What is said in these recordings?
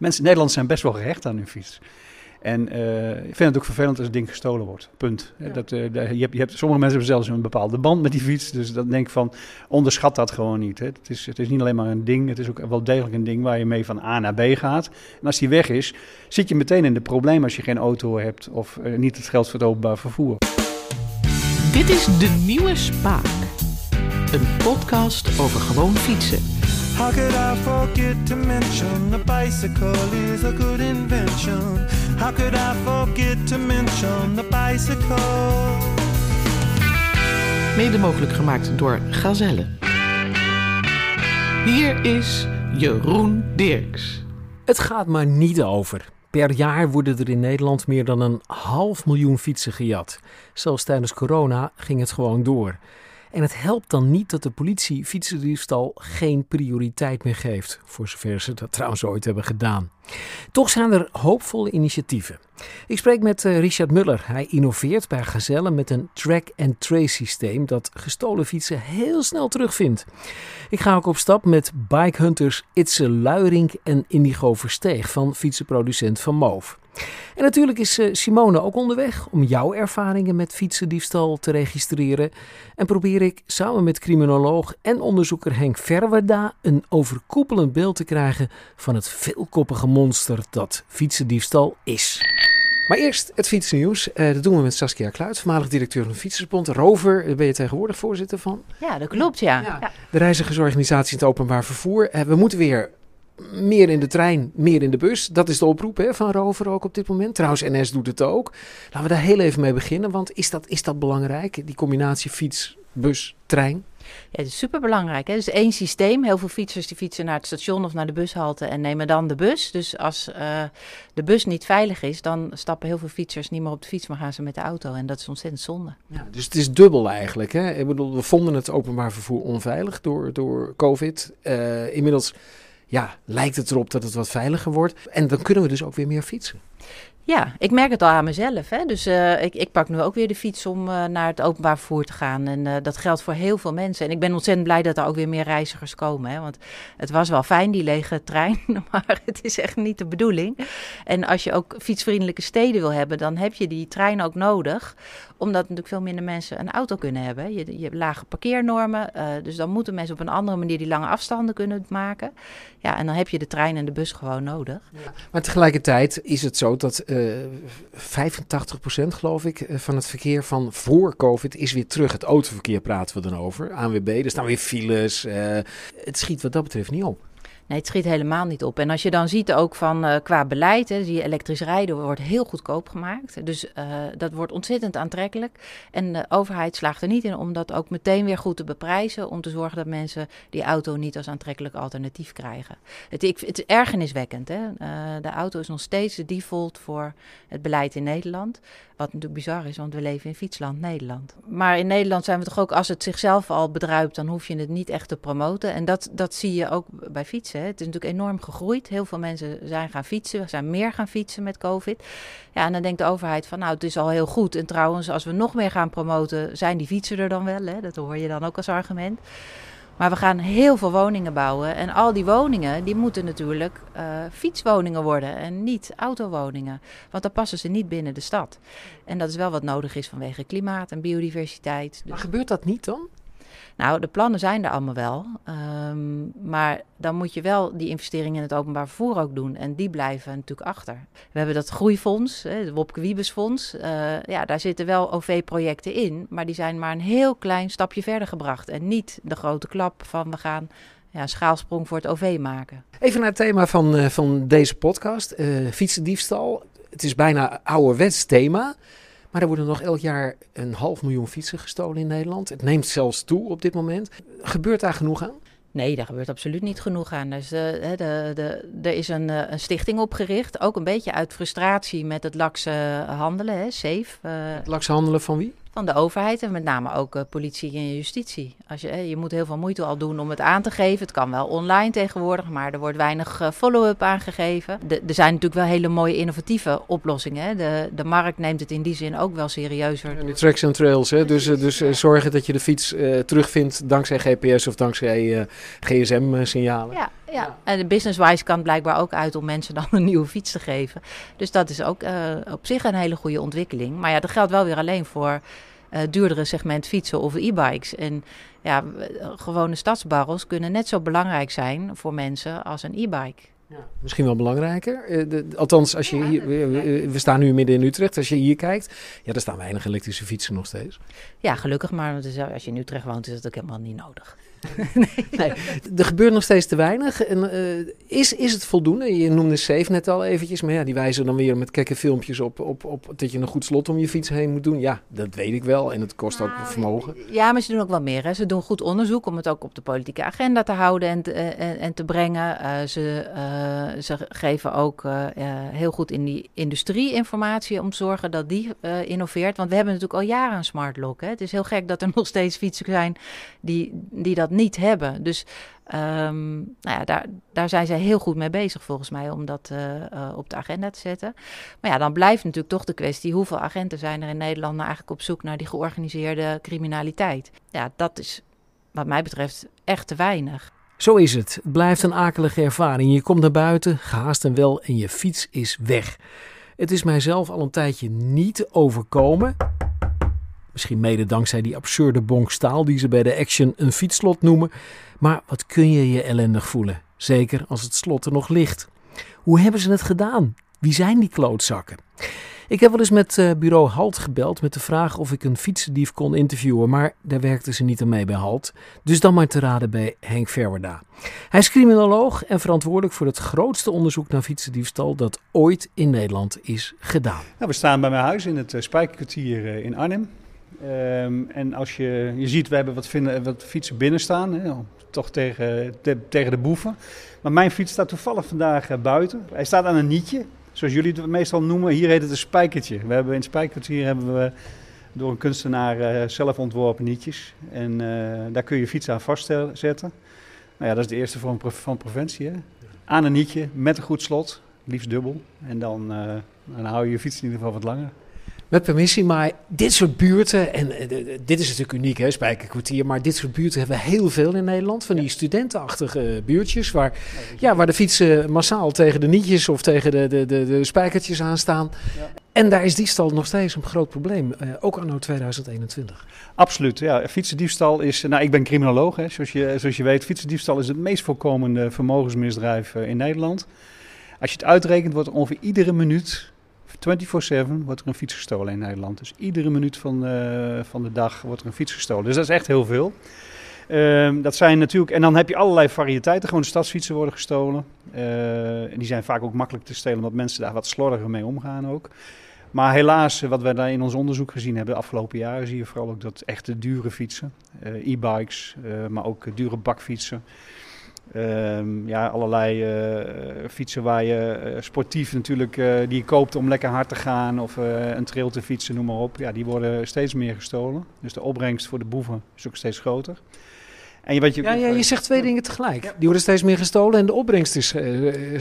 Mensen in Nederland zijn best wel gehecht aan hun fiets. En eh, ik vind het ook vervelend als het ding gestolen wordt. Punt. Dat, uh, je hebt, je hebt, sommige mensen hebben zelfs een bepaalde band met die fiets. Dus dan denk ik van, onderschat dat gewoon niet. Hè. Het, is, het is niet alleen maar een ding, het is ook wel degelijk een ding waar je mee van A naar B gaat. En als die weg is, zit je meteen in de problemen als je geen auto hebt of uh, niet het geld voor het openbaar vervoer. Dit is De Nieuwe Spaak. Een podcast over gewoon fietsen. How could I forget to mention the bicycle is a good invention? How could I forget to mention the bicycle? Mede mogelijk gemaakt door Gazelle. Hier is Jeroen Dirks. Het gaat maar niet over. Per jaar worden er in Nederland meer dan een half miljoen fietsen gejat. Zelfs tijdens corona ging het gewoon door. En het helpt dan niet dat de politie fietsendiefstal geen prioriteit meer geeft, voor zover ze dat trouwens ooit hebben gedaan. Toch zijn er hoopvolle initiatieven. Ik spreek met eh, Richard Muller. Hij innoveert bij Gazelle met een track-and-trace systeem dat gestolen fietsen heel snel terugvindt. Ik ga ook op stap met bikehunters Itse Luiring en Indigo Versteeg van fietsenproducent Van Moof. En natuurlijk is eh, Simone ook onderweg om jouw ervaringen met fietsendiefstal te registreren. En probeer ik samen met criminoloog en onderzoeker Henk Verwerda een overkoepelend beeld te krijgen van het veelkoppige monster dat fietsendiefstal is. Maar eerst het fietsnieuws. Uh, dat doen we met Saskia Kluit, voormalig directeur van de Fietsersbond. Rover, daar ben je tegenwoordig voorzitter van. Ja, dat klopt, ja. ja. De reizigersorganisatie in het openbaar vervoer. Uh, we moeten weer meer in de trein, meer in de bus. Dat is de oproep hè, van Rover ook op dit moment. Trouwens, NS doet het ook. Laten we daar heel even mee beginnen, want is dat, is dat belangrijk? Die combinatie fiets, bus, trein? Ja, het is superbelangrijk. Hè? Dus één systeem. Heel veel fietsers die fietsen naar het station of naar de bushalte en nemen dan de bus. Dus als uh, de bus niet veilig is, dan stappen heel veel fietsers niet meer op de fiets, maar gaan ze met de auto. En dat is ontzettend zonde. Ja, dus het is dubbel eigenlijk. Hè? Ik bedoel, we vonden het openbaar vervoer onveilig door, door COVID. Uh, inmiddels ja, lijkt het erop dat het wat veiliger wordt. En dan kunnen we dus ook weer meer fietsen. Ja, ik merk het al aan mezelf. Hè. Dus uh, ik, ik, pak nu ook weer de fiets om uh, naar het openbaar vervoer te gaan. En uh, dat geldt voor heel veel mensen. En ik ben ontzettend blij dat er ook weer meer reizigers komen. Hè. Want het was wel fijn, die lege trein. Maar het is echt niet de bedoeling. En als je ook fietsvriendelijke steden wil hebben, dan heb je die trein ook nodig. Omdat natuurlijk veel minder mensen een auto kunnen hebben. Je, je hebt lage parkeernormen. dus dan moeten mensen op een andere manier die lange afstanden kunnen maken. Ja, en dan heb je de trein en de bus gewoon nodig. Ja. Maar tegelijkertijd is het zo dat eh, 85% geloof ik eh, van het verkeer van voor COVID is weer terug. Het autoverkeer praten we dan over. ANWB, er staan weer files. Uh, het schiet wat dat betreft niet op. Nee, het schiet helemaal niet op. En als je dan ziet ook van uh, qua beleid, hè, zie je elektrisch rijden wordt heel goedkoop gemaakt. Dus uh, dat wordt ontzettend aantrekkelijk. En de overheid slaagt er niet in om dat ook meteen weer goed te beprijzen. Om te zorgen dat mensen die auto niet als aantrekkelijk alternatief krijgen. Het, het is ergerniswekkend. Hè? Uh, de auto is nog steeds de default voor het beleid in Nederland. Wat natuurlijk bizar is, want we leven in fietsland Nederland. Maar in Nederland zijn we toch ook, als het zichzelf al bedruipt, dan hoef je het niet echt te promoten. En dat, dat zie je ook bij fietsen. Het is natuurlijk enorm gegroeid. Heel veel mensen zijn gaan fietsen, zijn meer gaan fietsen met COVID. Ja, en dan denkt de overheid van, nou, het is al heel goed. En trouwens, als we nog meer gaan promoten, zijn die fietsen er dan wel. Hè? Dat hoor je dan ook als argument. Maar we gaan heel veel woningen bouwen. En al die woningen, die moeten natuurlijk uh, fietswoningen worden en niet autowoningen. Want dan passen ze niet binnen de stad. En dat is wel wat nodig is vanwege klimaat en biodiversiteit. Maar gebeurt dat niet dan? Nou, de plannen zijn er allemaal wel. Um, maar dan moet je wel die investeringen in het openbaar vervoer ook doen. En die blijven natuurlijk achter. We hebben dat groeifonds, het Wopke Wiebesfonds. Uh, ja, daar zitten wel OV-projecten in. Maar die zijn maar een heel klein stapje verder gebracht. En niet de grote klap van we gaan ja, schaalsprong voor het OV maken. Even naar het thema van, uh, van deze podcast. Uh, fietsendiefstal. Het is bijna ouderwets thema. Maar er worden nog elk jaar een half miljoen fietsen gestolen in Nederland. Het neemt zelfs toe op dit moment. Gebeurt daar genoeg aan? Nee, daar gebeurt absoluut niet genoeg aan. Dus, uh, de, de, er is een, uh, een, stichting opgericht, ook een beetje uit frustratie met het lakse handelen, hè, SAFE. Uh, het lakse handelen van wie? Van de overheid en met name ook uh, politie en justitie. Als je, je moet heel veel moeite al doen om het aan te geven. Het kan wel online tegenwoordig, maar er wordt weinig uh, follow-up aangegeven. De, er zijn natuurlijk wel hele mooie innovatieve oplossingen. Hè. De, de markt neemt het in die zin ook wel serieuzer. En die tracks en trails, hè? dus, dus uh, zorgen dat je de fiets terugvindt dankzij GPS of dankzij GSM-signalen. Ja, Ja, en de business-wise kan blijkbaar ook uit om mensen dan een nieuwe fiets te geven. Dus dat is ook op zich een hele goede ontwikkeling. Maar ja, dat geldt wel weer alleen voor duurdere segment fietsen of e-bikes. En ja, gewone stadsbarrels kunnen net zo belangrijk zijn voor mensen als een e-bike. Ja, misschien wel belangrijker. Uh, althans, als je hier, we, staan nu midden in Utrecht. Als je hier kijkt, ja, er staan weinig elektrische fietsen nog steeds. Ja, gelukkig. Maar als je in Utrecht woont, is dat ook helemaal niet nodig. nee. nee. Er gebeurt nog steeds te weinig. En, uh, is, is het voldoende? Je noemde Safe net al eventjes. Maar ja, die wijzen dan weer met kekke filmpjes op, op, op dat je een goed slot om je fiets heen moet doen. Ja, dat weet ik wel. En het kost ook nou, vermogen. Ja, maar ze doen ook wel meer. Hè. Ze doen goed onderzoek om het ook op de politieke agenda te houden en te, en, eh, en te brengen. Uh, ze, uh, ze geven ook heel goed in die industrie informatie om te zorgen dat die innoveert. Want we hebben natuurlijk al jaren een smart lock. Hè. Het is heel gek dat er nog steeds fietsen zijn die, die dat niet hebben. Dus um, nou ja, daar, daar zijn zij heel goed mee bezig volgens mij om dat uh, uh, op de agenda te zetten. Maar ja, dan blijft natuurlijk toch de kwestie: hoeveel agenten zijn er in Nederland nou eigenlijk op zoek naar die georganiseerde criminaliteit? Ja, dat is wat mij betreft echt te weinig. Zo is het. Het blijft een akelige ervaring. Je komt naar buiten, gehaast en wel, en je fiets is weg. Het is mijzelf al een tijdje niet overkomen. Misschien mede dankzij die absurde bonk staal die ze bij de Action een fietslot noemen. Maar wat kun je je ellendig voelen? Zeker als het slot er nog ligt. Hoe hebben ze het gedaan? Wie zijn die klootzakken? Ik heb wel eens met uh, bureau Halt gebeld met de vraag of ik een fietsendief kon interviewen, maar daar werkten ze niet aan mee bij Halt. Dus dan maar te raden bij Henk Verwerda. Hij is criminoloog en verantwoordelijk voor het grootste onderzoek naar fietsendiefstal dat ooit in Nederland is gedaan. Nou, we staan bij mijn huis in het uh, Spijkerkwartier uh, in Arnhem. Um, en als je, je ziet, we hebben wat, vinden, wat fietsen binnen staan, hè, toch tegen, tegen de boeven. Maar mijn fiets staat toevallig vandaag uh, buiten. Hij staat aan een nietje, zoals jullie het meestal noemen. Hier heet het een spijkertje. We hebben in het spijkertje hebben we door een kunstenaar uh, zelf ontworpen nietjes. En uh, daar kun je je fiets aan vastzetten. Nou ja, dat is de eerste vorm van preventie. Aan een nietje, met een goed slot, liefst dubbel. En dan, dan hou je je fiets in ieder geval wat langer. Met permissie, maar dit soort buurten, en uh, dit is natuurlijk uniek, hè, Spijkerkwartier, maar dit soort buurten hebben we heel veel in Nederland. Van die studentenachtige buurtjes, waar, ja, waar de fietsen massaal tegen de nietjes of tegen de, de, de, de spijkertjes aanstaan. Ja. En daar is diefstal nog steeds een groot probleem, uh, ook anno 2021. Absoluut, ja. Fietsendiefstal is, nou ik ben criminoloog, hè, zoals, je, zoals je weet. Fietsendiefstal is het meest voorkomende vermogensmisdrijf in Nederland. Als je het uitrekent, wordt ongeveer iedere minuut 24-7 wordt er een fiets gestolen in Nederland. Dus iedere minuut van, uh, van de dag wordt er een fiets gestolen. Dus dat is echt heel veel. Uh, dat zijn natuurlijk, en dan heb je allerlei variëteiten. Gewoon stadsfietsen worden gestolen. Uh, en die zijn vaak ook makkelijk te stelen, omdat mensen daar wat slordiger mee omgaan ook. Maar helaas, wat we daar in ons onderzoek gezien hebben de afgelopen jaren, zie je vooral ook dat echte dure fietsen, e-bikes, maar ook dure bakfietsen. Um, ja, allerlei uh, fietsen waar je uh, sportief natuurlijk, uh, die je koopt om lekker hard te gaan of een trail te fietsen, noem maar op. Ja, die worden steeds meer gestolen. Dus de opbrengst voor de boeven is ook steeds groter. En je, wat je, ja, ja, je zegt twee dingen tegelijk. Die worden steeds meer gestolen en de opbrengst is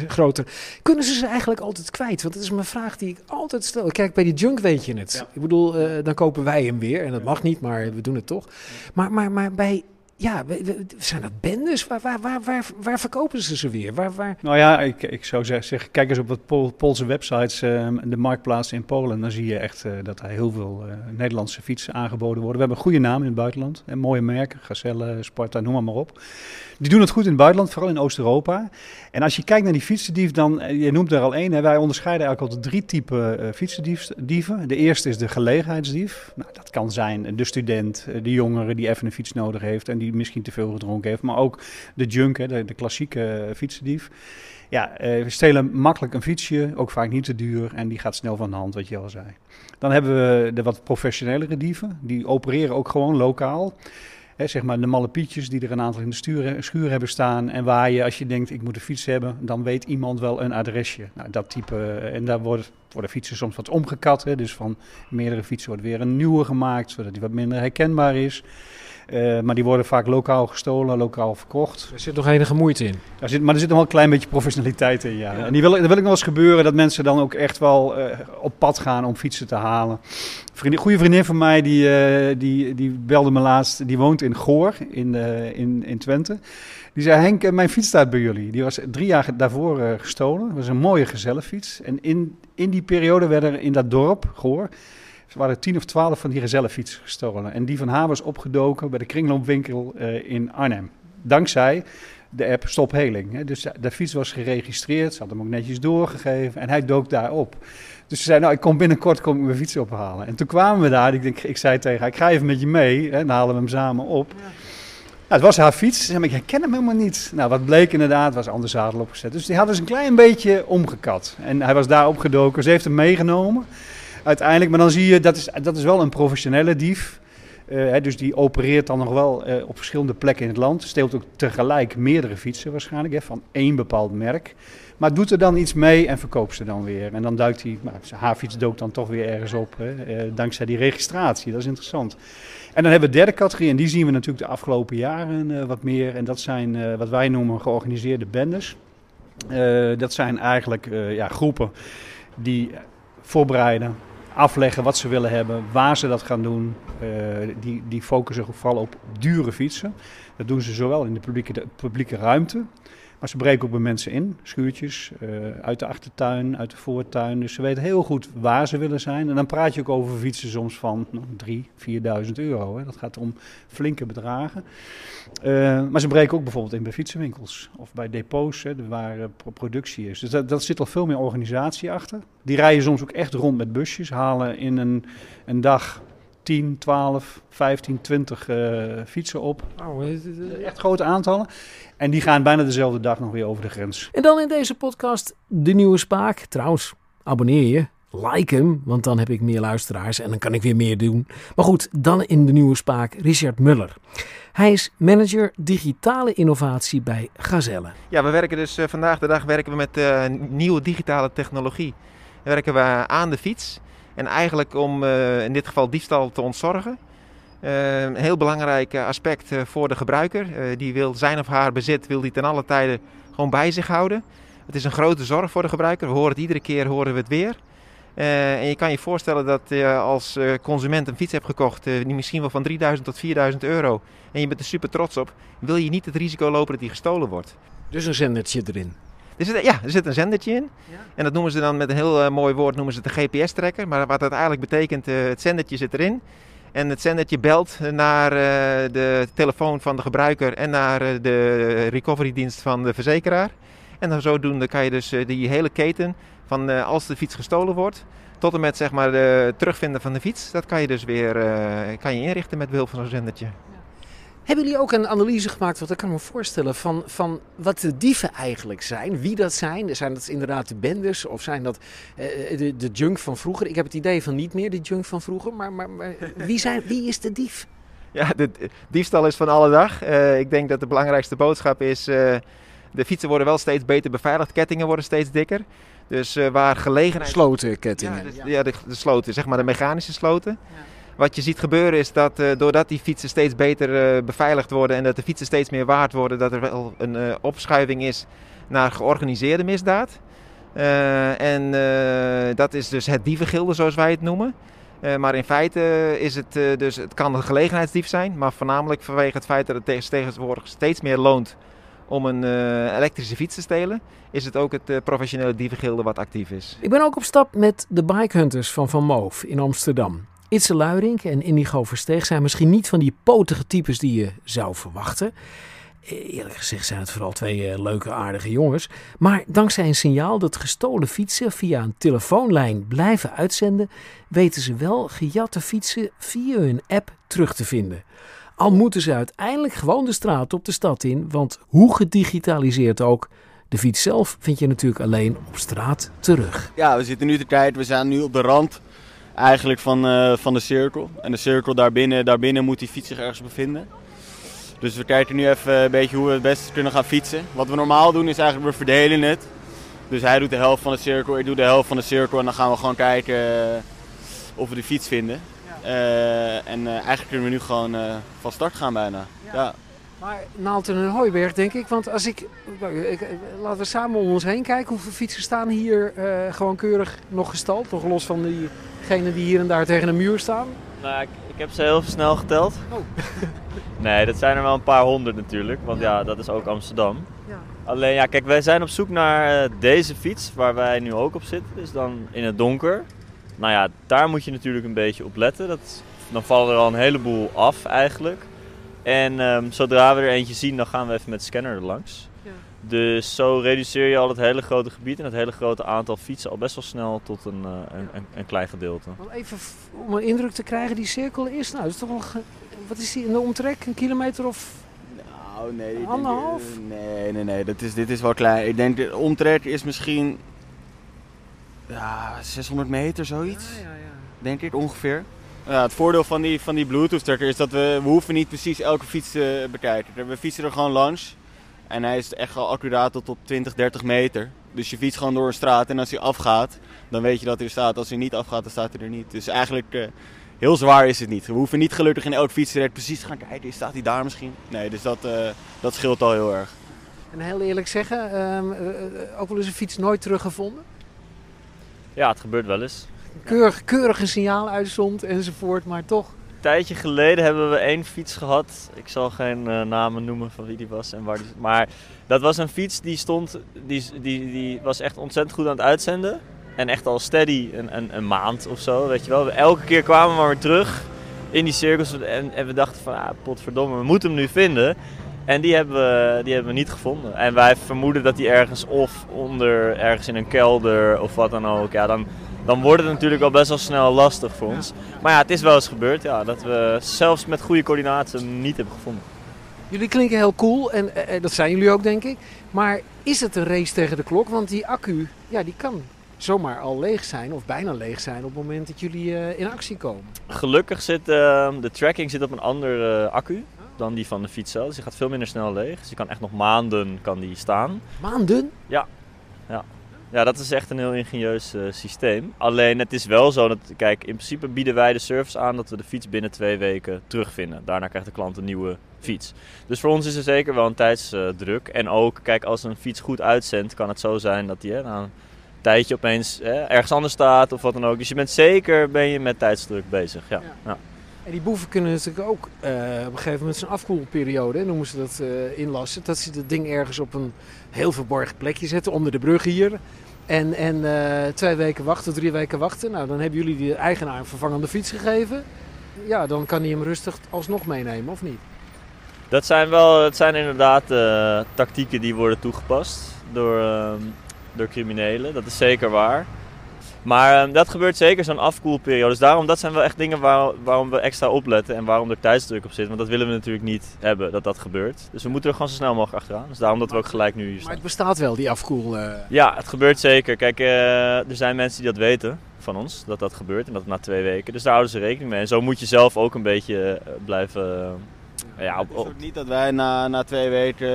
groter. Kunnen ze ze eigenlijk altijd kwijt? Want dat is mijn vraag die ik altijd stel. Kijk, bij die junk weet je het. Ja. Ik bedoel, dan kopen wij hem weer en dat mag niet, maar we doen het toch. Maar, maar, maar bij ja, zijn dat bendes? Waar, waar, waar, waar, verkopen ze ze weer? Waar, waar... Nou ja, ik, ik zou zeggen, kijk eens op wat Pol Poolse websites, uh, de marktplaats in Polen. Dan zie je echt uh, dat er heel veel uh, Nederlandse fietsen aangeboden worden. We hebben een goede naam in het buitenland. En mooie merken, Gazelle, Sparta, noem maar, maar op. Die doen het goed in het buitenland, vooral in Oost-Europa. En als je kijkt naar die fietsendief, dan, eh, je noemt er al één. Wij onderscheiden eigenlijk altijd drie typen uh, fietsendieven. De eerste is de gelegenheidsdief. Nou, dat kan zijn de student, eh, de jongere die even een fiets nodig heeft en die misschien te veel gedronken heeft. Maar ook de junk, hè, de, de klassieke fietsendief. Ja, we stelen makkelijk een fietsje, ook vaak niet te duur en die gaat snel van de hand, wat je al zei. Dan hebben we de wat professionelere dieven, die opereren ook gewoon lokaal zeg maar de malle pietjes die er een aantal in de schuur hebben staan. En waar je, als je denkt, ik moet een fiets hebben, dan weet iemand wel een adresje. Nou, dat type. Eh, en daar worden, worden fietsen soms wat omgekat. Hè, dus van meerdere fietsen wordt weer een nieuwe gemaakt, zodat die wat minder herkenbaar is. Uh, maar die worden vaak lokaal gestolen, lokaal verkocht. Er zit nog enige moeite in. Er zit, maar er zit nog wel een klein beetje professionaliteit in, ja. En die wil, dat wil ik nog eens gebeuren, dat mensen dan ook echt wel uh, op pad gaan om fietsen te halen. Een goede vriendin van mij, die, uh, die, die belde me laatst, die woont in in Goor in, in, in Twente. Die zei, Henk, mijn fiets staat bij jullie. Die was drie jaar daarvoor gestolen. Dat was een mooie gezellenfiets. En in, in die periode werden er in dat dorp, Goor... Er waren tien of twaalf van die gezellenfietsen gestolen. En die van haar was opgedoken bij de kringloopwinkel in Arnhem. Dankzij de app Stop Heling. Dus de fiets was geregistreerd, ze had hem ook netjes doorgegeven en hij dook daar op. Dus ze zei, nou, ik kom binnenkort kom ik mijn fiets ophalen. En toen kwamen we daar, ik, denk, ik zei tegen haar, ik ga even met je mee. En dan halen we hem samen op. Ja. Nou, het was haar fiets. Ze zei, ik herken hem helemaal niet. Nou, wat bleek inderdaad, was ander zadel opgezet. Dus die hadden ze een klein beetje omgekat. En hij was daar opgedoken. Ze heeft hem meegenomen uiteindelijk. Maar dan zie je, dat is, dat is wel een professionele dief. Uh, dus die opereert dan nog wel uh, op verschillende plekken in het land. Steelt ook tegelijk meerdere fietsen waarschijnlijk, hè, van één bepaald merk. Maar doet er dan iets mee en verkoopt ze dan weer. En dan duikt hij, nou, haar fiets dook dan toch weer ergens op, hè, uh, dankzij die registratie. Dat is interessant. En dan hebben we de derde categorie, en die zien we natuurlijk de afgelopen jaren wat meer. En dat zijn wat wij noemen georganiseerde bendes. dat zijn eigenlijk ja, groepen die voorbereiden, afleggen wat ze willen hebben, waar ze dat gaan doen. Uh, die, die focussen vooral op dure fietsen. Dat doen ze zowel in de publieke, de publieke ruimte, maar ze breken ook bij mensen in, schuurtjes, uh, uit de achtertuin, uit de voortuin. Dus ze weten heel goed waar ze willen zijn. En dan praat je ook over fietsen soms van nou, 3.000, 4.000 euro. Hè. Dat gaat om flinke bedragen. Uh, maar ze breken ook bijvoorbeeld in bij fietsenwinkels of bij depots hè, waar uh, productie is. Dus dat, dat zit al veel meer organisatie achter. Die rijden soms ook echt rond met busjes, halen in een, een dag 10, 12, 15, 20 uh, fietsen op. Oh, echt grote aantallen. En die gaan bijna dezelfde dag nog weer over de grens. En dan in deze podcast de nieuwe Spaak. Trouwens, abonneer je. Like hem, want dan heb ik meer luisteraars en dan kan ik weer meer doen. Maar goed, dan in de nieuwe Spaak Richard Muller. Hij is manager digitale innovatie bij Gazelle. Ja, we werken dus uh, vandaag de dag werken we met uh, nieuwe digitale technologie. werken we aan de fiets. En eigenlijk om uh, in dit geval diefstal te ontzorgen. Uh, een heel belangrijk aspect voor de gebruiker. Die wil zijn of haar bezit wil die ten alle tijde gewoon bij zich houden. Het is een grote zorg voor de gebruiker. We horen het iedere keer, horen we het weer. En je kan je voorstellen dat je als consument een fiets hebt gekocht, die misschien wel van 3000 tot 4000 euro. En je bent er super trots op. Wil je niet het risico lopen dat die gestolen wordt. Dus een zendertje erin. Er zit, ja, er zit een zendertje in. Ja. En dat noemen ze dan met een heel uh, mooi woord noemen ze het een GPS-trekker. Maar wat dat eigenlijk betekent, uh, het zendertje zit erin. En het zendertje belt naar uh, de telefoon van de gebruiker en naar de recovery-dienst van de verzekeraar. En dan zodoende kan je dus die hele keten van als de fiets gestolen wordt, tot en met zeg maar de terugvinden van de fiets, dat kan je dus weer kan je inrichten met behulp van zo'n zendertje. Hebben jullie ook een analyse gemaakt, wat ik kan me voorstellen, van, van wat de dieven eigenlijk zijn? Wie dat zijn? Zijn dat inderdaad de benders of zijn dat uh, de, de junk van vroeger? Ik heb het idee van niet meer de junk van vroeger, maar, maar, maar wie, zijn, wie is de dief? Ja, de diefstal is van alle dag. Uh, ik denk dat de belangrijkste boodschap is, uh, de fietsen worden wel steeds beter beveiligd, kettingen worden steeds dikker. Dus waar gelegenheid... Sloten kettingen. Ja, de, ja de, de, sloten, zeg maar de mechanische sloten. Ja. Wat je ziet gebeuren is dat uh, doordat die fietsen steeds beter uh, beveiligd worden en dat de fietsen steeds meer waard worden, dat er wel een uh, opschuiving is naar georganiseerde misdaad. en dat is dus het dievengilde zoals wij het noemen. maar in feite is het dus, het kan een gelegenheidsdief zijn, maar voornamelijk vanwege het feit dat het tegenwoordig steeds meer loont om een elektrische fiets te stelen, is het ook het professionele dievengilde wat actief is. Ik ben ook op stap met de bikehunters van Van Moof in Amsterdam. Itse Luiring en Indigo Versteeg zijn misschien niet van die potige types die je zou verwachten. Eerlijk gezegd zijn het vooral twee uh, leuke, aardige jongens. Maar dankzij een signaal dat gestolen fietsen via een telefoonlijn blijven uitzenden, weten ze wel gejatte fietsen via hun app terug te vinden. Al moeten ze uiteindelijk gewoon de straat op de stad in, want hoe gedigitaliseerd ook, de fiets zelf vind je natuurlijk alleen op straat terug. Ja, we zitten nu te kijken, we zijn nu op de rand eigenlijk van, uh, van de cirkel. En de cirkel daarbinnen, daarbinnen moet die fiets zich ergens bevinden. Dus we kijken nu even een beetje hoe we het beste kunnen gaan fietsen. Wat we normaal doen is eigenlijk, we verdelen het. Dus hij doet de helft van de cirkel, ik doe de helft van de cirkel. En dan gaan we gewoon kijken uh, of we de fiets vinden. Uh, en eigenlijk kunnen we nu gewoon van start gaan bijna. Ja. ja. Maar Naalten en Hooiberg denk ik, want als ik, ik, laten we samen om ons heen kijken hoeveel fietsen staan hier gewoon keurig nog gestald. Nog los van diegenen die hier en daar tegen een muur staan. Nou, ik, ik heb ze heel snel geteld. Oh. nee, dat zijn er wel een paar honderd natuurlijk, want ja, dat is ook Amsterdam. Ja. Alleen ja, kijk, wij zijn op zoek naar uh, deze fiets waar wij nu ook op zitten, dus dan in het donker. Nou ja, daar moet je natuurlijk een beetje op letten. Dat, dan vallen er al een heleboel af eigenlijk. En um, zodra we er eentje zien, dan gaan we even met de scanner er langs. Dus zo reduceer je al het hele grote gebied en het hele grote aantal fietsen al best wel snel tot een, uh, een, een, een, klein gedeelte. Even om een indruk te krijgen, die cirkel is nou, is toch wel, wat is die in de omtrek? Een kilometer of nou, nee, anderhalf? Denk, nee, nee, nee, dat is, dit is wel klein. Ik denk de omtrek is misschien ja, 600 meter, zoiets. Ja, ja, ja. Denk ik ongeveer. Ja, het voordeel van die, van die Bluetooth-trekker is dat we, we hoeven niet precies elke fiets te bekijken. We fietsen er gewoon langs. En hij is echt al accuraat tot op 20, 30 meter. Dus je fietst gewoon door een straat en als hij afgaat, dan weet je dat hij er staat. Als hij niet afgaat, dan staat hij er niet. Dus eigenlijk uh, heel zwaar is het niet. We hoeven niet gelukkig in elk fietsrek precies te gaan kijken. Staat hij daar misschien? Nee, dus dat, uh, dat scheelt al heel erg. En heel eerlijk zeggen, uh, ook wel eens een fiets nooit teruggevonden? Ja, het gebeurt wel eens. Keurig, keurige signaal uitzond enzovoort, maar toch tijdje geleden hebben we één fiets gehad. Ik zal geen uh, namen noemen van wie die was en waar die. Maar dat was een fiets die stond. Die, die, die was echt ontzettend goed aan het uitzenden. En echt al steady een, een, een maand of zo, weet je wel. Elke keer kwamen we weer terug in die cirkels. En, en we dachten van, ah, potverdomme, we moeten hem nu vinden. En die hebben, we, die hebben we niet gevonden. En wij vermoeden dat hij ergens of onder, ergens in een kelder of wat dan ook. Ja, dan, dan wordt het natuurlijk al best wel snel lastig voor ons. Maar ja, het is wel eens gebeurd ja, dat we zelfs met goede coördinaten hem niet hebben gevonden. Jullie klinken heel cool en eh, eh, dat zijn jullie ook denk ik. Maar is het een race tegen de klok? Want die accu, ja, die kan zomaar al leeg zijn of bijna leeg zijn op het moment dat jullie uh, in actie komen. Gelukkig zit uh, de tracking zit op een andere uh, accu dan die van de fiets zelf. Dus die gaat veel minder snel leeg. Dus je kan echt nog maanden kan die staan. Maanden? Ja. ja. Ja, dat is echt een heel ingenieus uh, systeem. Alleen het is wel zo dat, kijk, in principe bieden wij de service aan dat we de fiets binnen twee weken terugvinden. Daarna krijgt de klant een nieuwe fiets. Dus voor ons is er zeker wel een tijdsdruk. en ook, kijk, als een fiets goed uitzendt, kan het zo zijn dat die na een tijdje opeens ergens anders staat of wat dan ook. Dus je bent zeker ben je met tijdsdruk bezig. Ja. ja. En die boeven kunnen natuurlijk ook uh, op een gegeven moment zijn afkoelperiode, noemen ze dat, uh, inlassen. Dat ze het ding ergens op een heel verborgen plekje zetten, onder de brug hier. En, en uh, twee weken wachten, drie weken wachten. Nou, dan hebben jullie de eigenaar een vervangende fiets gegeven. Ja, dan kan hij hem rustig alsnog meenemen, of niet? Dat zijn wel, dat zijn inderdaad tactieken die worden toegepast door, ehm, door criminelen. Dat is zeker waar. Maar uh, dat gebeurt zeker zo'n afkoelperiode. Dus daarom, dat zijn wel echt dingen waar, waarom we extra opletten en waarom er tijdsdruk op zit. Want dat willen we natuurlijk niet hebben, dat dat gebeurt. Dus we moeten er gewoon zo snel mogelijk achteraan. Dus daarom dat we ook gelijk nu hier staan. Maar het bestaat wel, die afkoel... Uh... Ja, het gebeurt zeker. Kijk, uh, er zijn mensen die dat weten van ons, dat dat gebeurt. En dat na twee weken. Dus daar houden ze rekening mee. En zo moet je zelf ook een beetje blijven... ja, op, op. Het is ook niet dat wij na, na twee weken,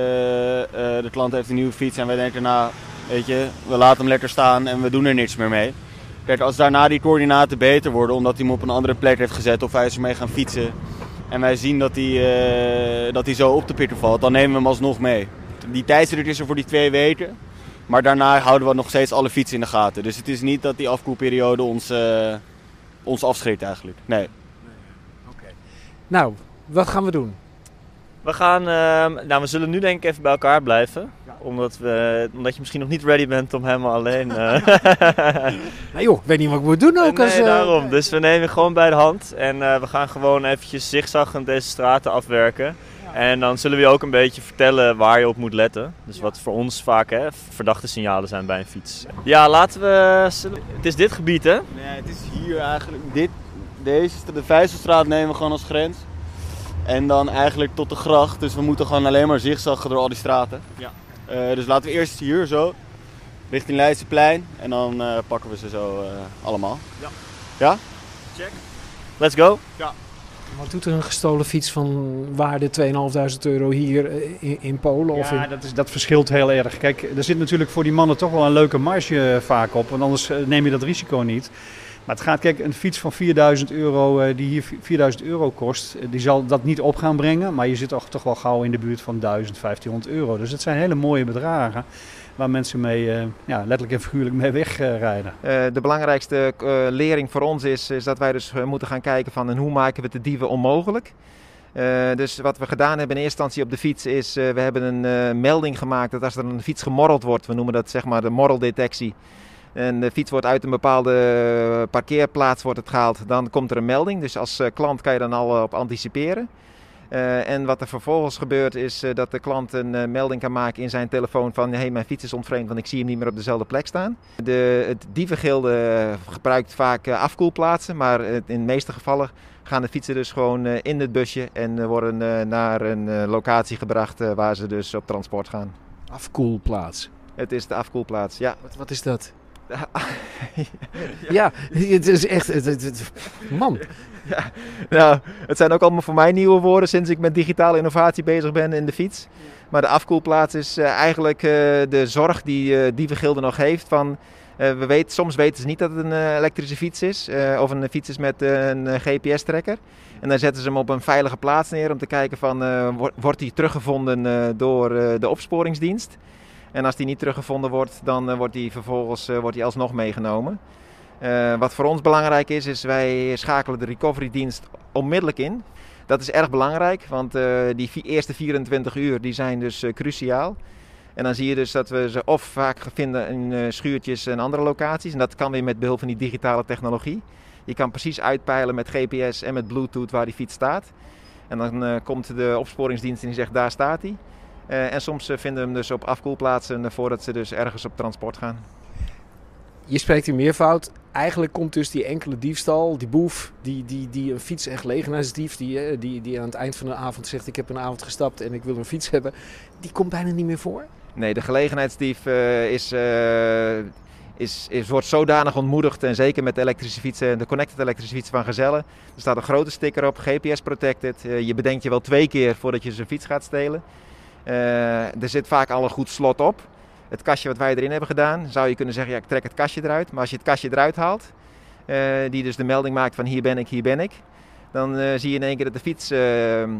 de klant heeft een nieuwe fiets en wij denken, nou, weet je, we laten hem lekker staan en we doen er niks meer mee. Kijk, als daarna die coördinaten beter worden, omdat hij hem op een andere plek heeft gezet of hij is ermee gaan fietsen. En wij zien dat hij, uh, dat hij zo op de pitter valt, dan nemen we hem alsnog mee. Die tijdsdruk is er voor die twee weken. Maar daarna houden we nog steeds alle fietsen in de gaten. Dus het is niet dat die afkoelperiode ons, uh, ons afschrikt eigenlijk. Nee. nee. Oké. Nou, wat gaan we doen? We gaan, uh, nou we zullen nu denk ik even bij elkaar blijven omdat, we, omdat je misschien nog niet ready bent om helemaal alleen... Uh... nou joh, ik weet niet wat ik moet doen ook. Nee, als, uh... daarom. Dus we nemen gewoon bij de hand. En uh, we gaan gewoon eventjes zigzaggend deze straten afwerken. En dan zullen we je ook een beetje vertellen waar je op moet letten. Dus wat voor ons vaak hè, verdachte signalen zijn bij een fiets. Ja, laten we... Het is dit gebied hè? Nee, het is hier eigenlijk. Dit, deze, de Vijzelstraat nemen we gewoon als grens. En dan eigenlijk tot de gracht. Dus we moeten gewoon alleen maar zigzaggen door al die straten. Ja. Uh, dus laten we eerst hier zo, richting Leidseplein. En dan uh, pakken we ze zo uh, allemaal. Ja. Ja? Check. Let's go. Ja. Wat doet er een gestolen fiets van waarde 2.500 euro hier in, in Polen? Ja, of in... dat, is, dat verschilt heel erg. Kijk, er zit natuurlijk voor die mannen toch wel een leuke marge vaak op. Want anders neem je dat risico niet. Maar het gaat, kijk, een fiets van 4000 euro, uh, die hier 4000 euro kost, uh, die zal dat niet op gaan brengen. Maar je zit toch, toch wel gauw in de buurt van 1000, 1500 euro. Dus het zijn hele mooie bedragen. waar mensen mee, ja, letterlijk en figuurlijk mee wegrijden. de belangrijkste lering voor ons is, is dat wij dus moeten gaan kijken van hoe maken we de dieven onmogelijk. dus wat we gedaan hebben in eerste instantie op de fiets is, we hebben een melding gemaakt dat als er een fiets gemorreld wordt, we noemen dat zeg maar de morreldetectie, en de fiets wordt uit een bepaalde parkeerplaats wordt het gehaald, dan komt er een melding. Dus als klant kan je dan al op anticiperen. Uh, en wat er vervolgens gebeurt is uh, dat de klant een uh, melding kan maken in zijn telefoon van hé, hey, mijn fiets is ontvreemd, want ik zie hem niet meer op dezelfde plek staan. De, het dievengilde gebruikt vaak afkoelplaatsen, maar in de meeste gevallen gaan de fietsen dus gewoon in het busje en worden naar een locatie gebracht waar ze dus op transport gaan. Afkoelplaats? Het is de afkoelplaats, ja. Wat, wat is dat? Ja, het is echt. Het, het, man. Ja, nou, het zijn ook allemaal voor mij nieuwe woorden sinds ik met digitale innovatie bezig ben in de fiets. Maar de afkoelplaats is uh, eigenlijk uh, de zorg die uh, Dievengilde nog heeft van... we weten, soms weten ze niet dat het een elektrische fiets is of een fiets is met een GPS-trekker. En dan zetten ze hem op een veilige plaats neer om te kijken van wordt hij teruggevonden door de opsporingsdienst. En als die niet teruggevonden wordt, dan wordt die vervolgens wordt die alsnog meegenomen. Uh, wat voor ons belangrijk is, is wij schakelen de recovery dienst onmiddellijk in. Dat is erg belangrijk, want die eerste 24 uur die zijn dus cruciaal. En dan zie je dus dat we ze of vaak vinden in schuurtjes en andere locaties. En dat kan weer met behulp van die digitale technologie. Je kan precies uitpeilen met GPS en met Bluetooth waar die fiets staat. En dan komt de opsporingsdienst en die zegt daar staat hij. En soms vinden we hem dus op afkoelplaatsen voordat ze dus ergens op transport gaan. Je spreekt in meervoud. Eigenlijk komt dus die enkele diefstal, die boef, die, die, die een fiets- en gelegenheidsdief, die, eh, die, die aan het eind van de avond zegt: Ik heb een avond gestapt en ik wil een fiets hebben, die komt bijna niet meer voor. Nee, de gelegenheidsdief uh, is, uh, is, is, wordt zodanig ontmoedigd. En zeker met de elektrische fietsen, de connected elektrische fietsen van Gezellen. Er staat een grote sticker op, GPS protected. je bedenkt je wel twee keer voordat je zijn fiets gaat stelen. Er zit vaak al een goed slot op het kastje wat wij erin hebben gedaan, zou je kunnen zeggen, ja, ik trek het kastje eruit. Maar als je het kastje eruit haalt, uh, die dus de melding maakt van hier ben ik, hier ben ik. Dan uh, zie je in één keer dat de fiets uh,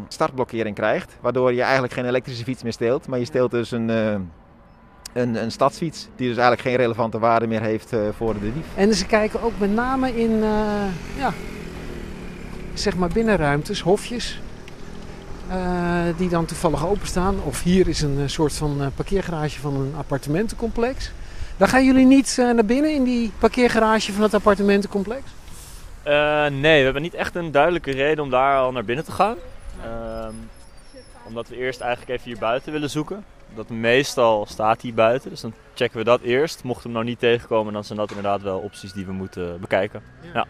startblokkering krijgt. Waardoor je eigenlijk geen elektrische fiets meer steelt. Maar je steelt dus een, een, een, stadsfiets. Die dus eigenlijk geen relevante waarde meer heeft voor de dief. En ze kijken ook met name in, ja, zeg maar binnenruimtes, hofjes. Uh, die dan toevallig openstaan. Of hier is een eh, soort van uh, parkeergarage van een appartementencomplex. Daar gaan jullie niet naar binnen in die parkeergarage van het appartementencomplex? nee, we hebben niet echt een duidelijke reden om daar al naar binnen te gaan. Ehm, omdat we eerst eigenlijk even hier buiten willen zoeken. Dat meestal staat hier buiten, dus dan checken we dat eerst. Mochten we hem nou niet tegenkomen, dan zijn dat inderdaad wel opties die we moeten bekijken. Ja. ja.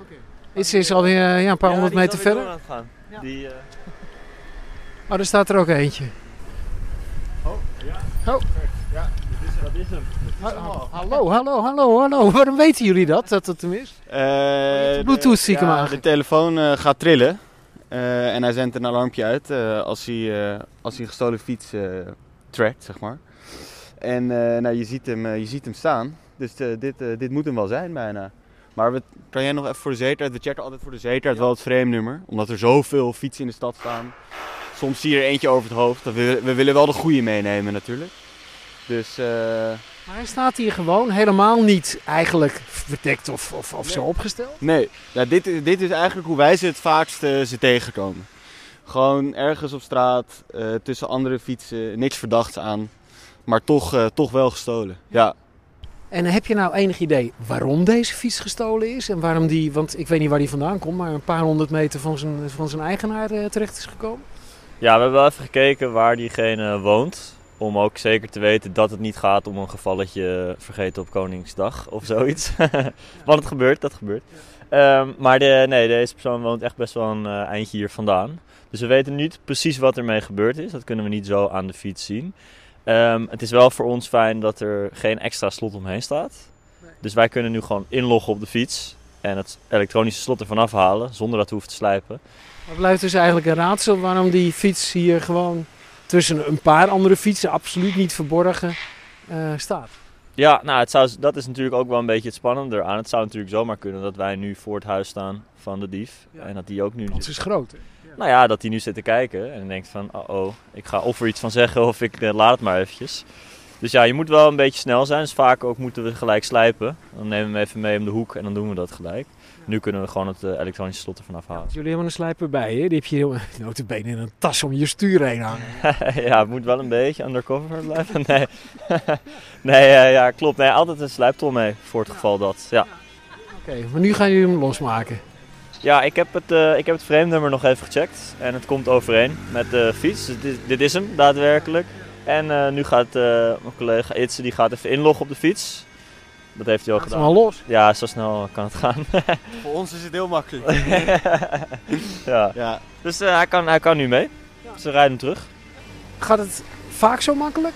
Okay. Is, is alweer ja, een paar honderd meter verder? Gaan. Ja. Die, Oh, er staat er ook eentje. Oh, ja. Oh. Ja, dat is, dat is hem. hallo, hallo, hallo, hallo. Waarom weten jullie dat, dat het hem is? Uh, Bluetooth zie ik hem aan. De telefoon uh, gaat trillen. Uh, en hij zendt een alarmpje uit als, hij, als hij een gestolen fiets trackt, zeg maar. En nou, je, ziet hem, je ziet hem staan. Dus dit, dit moet hem wel zijn bijna. Maar we, kan jij nog even voor de zekerheid, we checken altijd voor de zekerheid wel het frame-nummer. Omdat er zoveel fietsen in de stad staan soms zie je er eentje over het hoofd. We, we willen wel de goede meenemen natuurlijk. Dus, uh... Maar hij staat hier gewoon helemaal niet eigenlijk verdekt of, of, of zo opgesteld? Nee, dit, dit is eigenlijk hoe wij ze het vaakst uh, ze tegenkomen. Gewoon ergens op straat, uh, tussen andere fietsen, niks verdachts aan. Maar toch, toch wel gestolen, ja. En heb je nou enig idee waarom deze fiets gestolen is? En waarom die, want ik weet niet waar die vandaan komt, maar een paar honderd meter van zijn, van zijn eigenaar terecht is gekomen? Ja, we hebben wel even gekeken waar diegene woont. Om ook zeker te weten dat het niet gaat om een gevalletje vergeten op Koningsdag of zoiets. Want het gebeurt, dat gebeurt. Ehm, maar de, nee, deze persoon woont echt best wel een uh, eindje hier vandaan. Dus we weten niet precies wat ermee gebeurd is. Dat kunnen we niet zo aan de fiets zien. Um, het is wel voor ons fijn dat er geen extra slot omheen staat. Dus wij kunnen nu gewoon inloggen op de fiets en het elektronische slot ervan afhalen zonder dat we hoeven te slijpen. Het blijft dus eigenlijk een raadsel waarom die fiets hier gewoon tussen een paar andere fietsen absoluut niet verborgen uh, staat. Ja, nou, het zou, dat is natuurlijk ook wel een beetje het spannende aan. Het zou natuurlijk zomaar kunnen dat wij nu voor het huis staan van de dief. En dat die ook nu... Het is groot, Nou ja, dat hij nu zit te kijken en denkt van, oh, oh ik ga of er iets van zeggen of ik uh, laat het maar eventjes. Dus ja, je moet wel een beetje snel zijn. Dus vaak ook moeten we gelijk slijpen. Dan nemen we hem even mee om de hoek en dan doen we dat gelijk. Nu kunnen we gewoon het uh, elektronische slot ervan afhalen. Jullie hebben een slijper bij, hè? Die heb je heel notabene in een tas om je stuur heen hangen. ja, het moet wel een beetje undercover blijven. Nee, nee uh, ja, klopt. Nee, altijd een slijptol mee voor het geval dat. Ja. Oké, okay, maar nu gaan jullie hem losmaken. Ja, ik heb het, uh, ik heb het frame-nummer nog even gecheckt. En het komt overeen met de fiets. Dus dit, dit is hem daadwerkelijk. En uh, nu gaat uh, mijn collega Itse die gaat even inloggen op de fiets. Dat heeft hij al gedaan. Is los? Ja, zo snel kan het gaan. Voor ons is het heel makkelijk. ja. ja. Dus uh, hij, kan, hij kan nu mee. Ze rijden terug. Gaat het vaak zo makkelijk?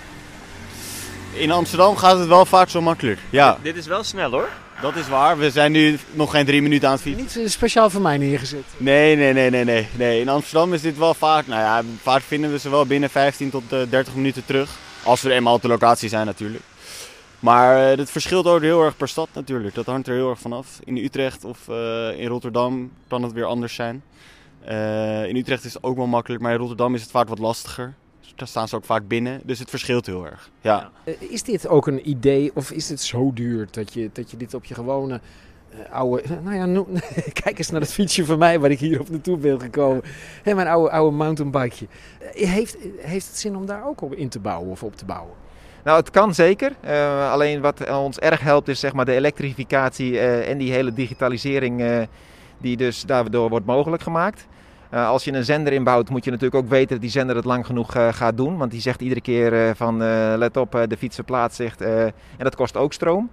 In Amsterdam gaat het wel vaak zo makkelijk. Ja. Dit is wel snel hoor. Dat is waar. We zijn nu nog geen drie minuten aan het fietsen. Niet speciaal voor mij neergezet. Nee, nee, nee, nee, nee, nee. In Amsterdam is dit wel vaak. Nou ja, vaak vinden we ze wel binnen 15 tot 30 minuten terug. Als we eenmaal op de locatie zijn natuurlijk. Maar het verschilt ook heel erg per stad natuurlijk. Dat hangt er heel erg vanaf. In Utrecht of uh, in Rotterdam kan het weer anders zijn. Uh, in Utrecht is het ook wel makkelijk, maar in Rotterdam is het vaak wat lastiger. Daar staan ze ook vaak binnen, dus het verschilt heel erg. Ja. Is dit ook een idee of is het zo duur dat je, dat je dit op je gewone uh, oude... Nou ja, no, kijk eens naar het fietsje van mij waar ik hier op naartoe ben gekomen. Hey, mijn oude, oude mountainbikeje. Heeft, heeft het zin om daar ook op in te bouwen of op te bouwen? Nou, het kan zeker. Uh, alleen wat ons erg helpt is zeg maar de elektrificatie uh, en die hele digitalisering uh, die dus daardoor wordt mogelijk gemaakt. Als je een zender inbouwt moet je natuurlijk ook weten dat die zender het lang genoeg gaat doen. Want die zegt iedere keer van let op de fiets verplaatst zich en dat kost ook stroom.